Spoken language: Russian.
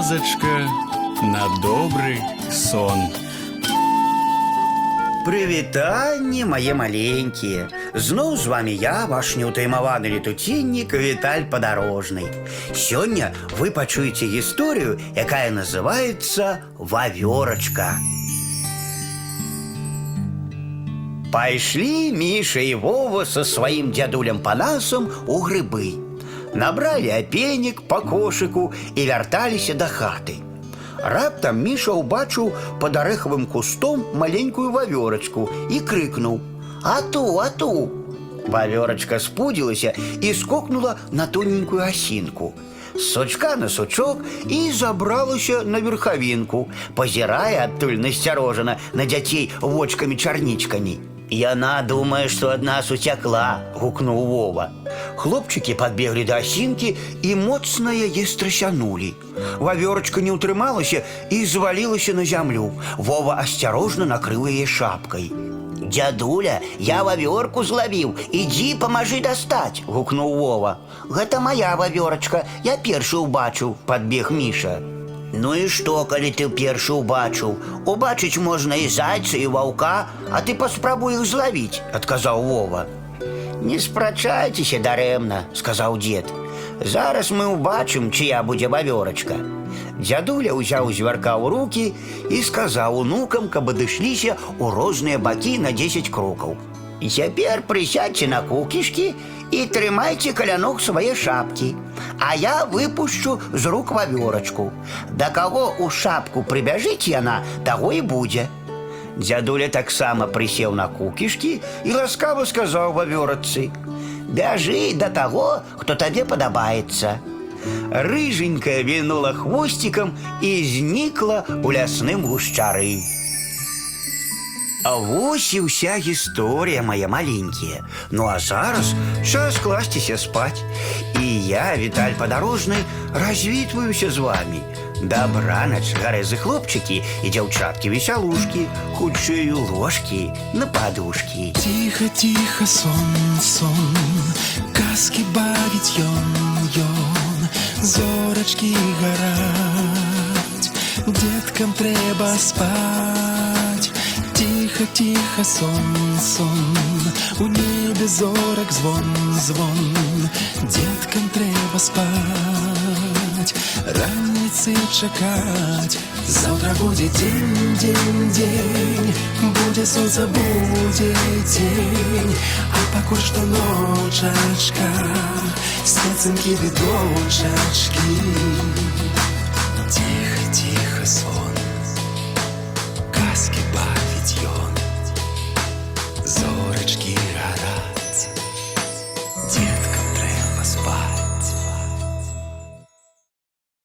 казачка на добры сон. Прывітанне мае маленькія. Зноў з вами я, ваш неўтаймаваны летуціннік Віталь падарожны. Сёння вы пачуеце гісторыю, якая называецца вавёрачка. Пайшлі Міша і Вова са сваім дзядулем панасам у грыбы. Набралі апенік па кошыку і вярталіся да хаты. Раптам Міша ўбачыў пад арэхавым кустом маленькую вавёрачку і крыкнуў: « Ату, ату! Вавёрачка спудзілася і скокнула на тоненькую асінку. З сучка на сучок і забралася на верхавінку, пазірае адтуль насцярожана на дзяцей вочкамі-чарнічкамі. Яна думае, што ад нас уцякла, гукнуў Вова. Хлопчыкі падбеглі да асінкі і моцна яе страсянулі. Вавёрачка не ўтрымалася і звалілася на зямлю. Вова асцярожна накрыў яе шапкай. Дзядуля, я вавёрку злавіў, ідзі памажы дастаць, гукнуў Вова. Гэта моя вавёрачка, я першы ўбачыў, падбег Міша. Ну і што, калі ты першы ўбачыў? Убачыць можна і зайца і ваўка, а ты паспрабуй іх злавіць, адказаў Вова. Не спрачайцеся дарэмна, сказаў дзед. Зараз мы ўбачым, чыя будзе вавёрачка. Дзядуля ўзяў звярка ў руки і сказаў унукам, каб адышліся ў розныя бакі на 10 крокаў. І цяпер прысядьце на кукішкі і трымайце каля ног свае шапкі. А я выпушчу з рук вавёрачку. Да каго ў шапку прыбяжыць яна, таго і будзе. Дзядуля таксама прысеў на кукішкі і ласкава сказаў вавёрачцы: « Бяжы да таго, хто табе падабаецца. Рыженькая вінула хвосцікам і знікла ў лясным гушчары. А вось і ўся гісторыя мая маленькія. Ну а зараз час класціся спаць. І я, Віталь падарожны, развітваюся з вами. Дабранач, гарэзы хлопчыкі і дзяўчаткі весялушкі, хутчэй у ложкі на падушкі. Тихо, тихо, сон, сон, казки бавить ён, ён, зорочки гарать, деткам трэба спать. Тихо, тихо, сон, сон, у буде звон, звон, Деткам треба спать, раніці чекать, завтра буде день, день, день, буде сонце, буде день, а поки що ночечка, Светинки видочечки, тихо, тихо, слово.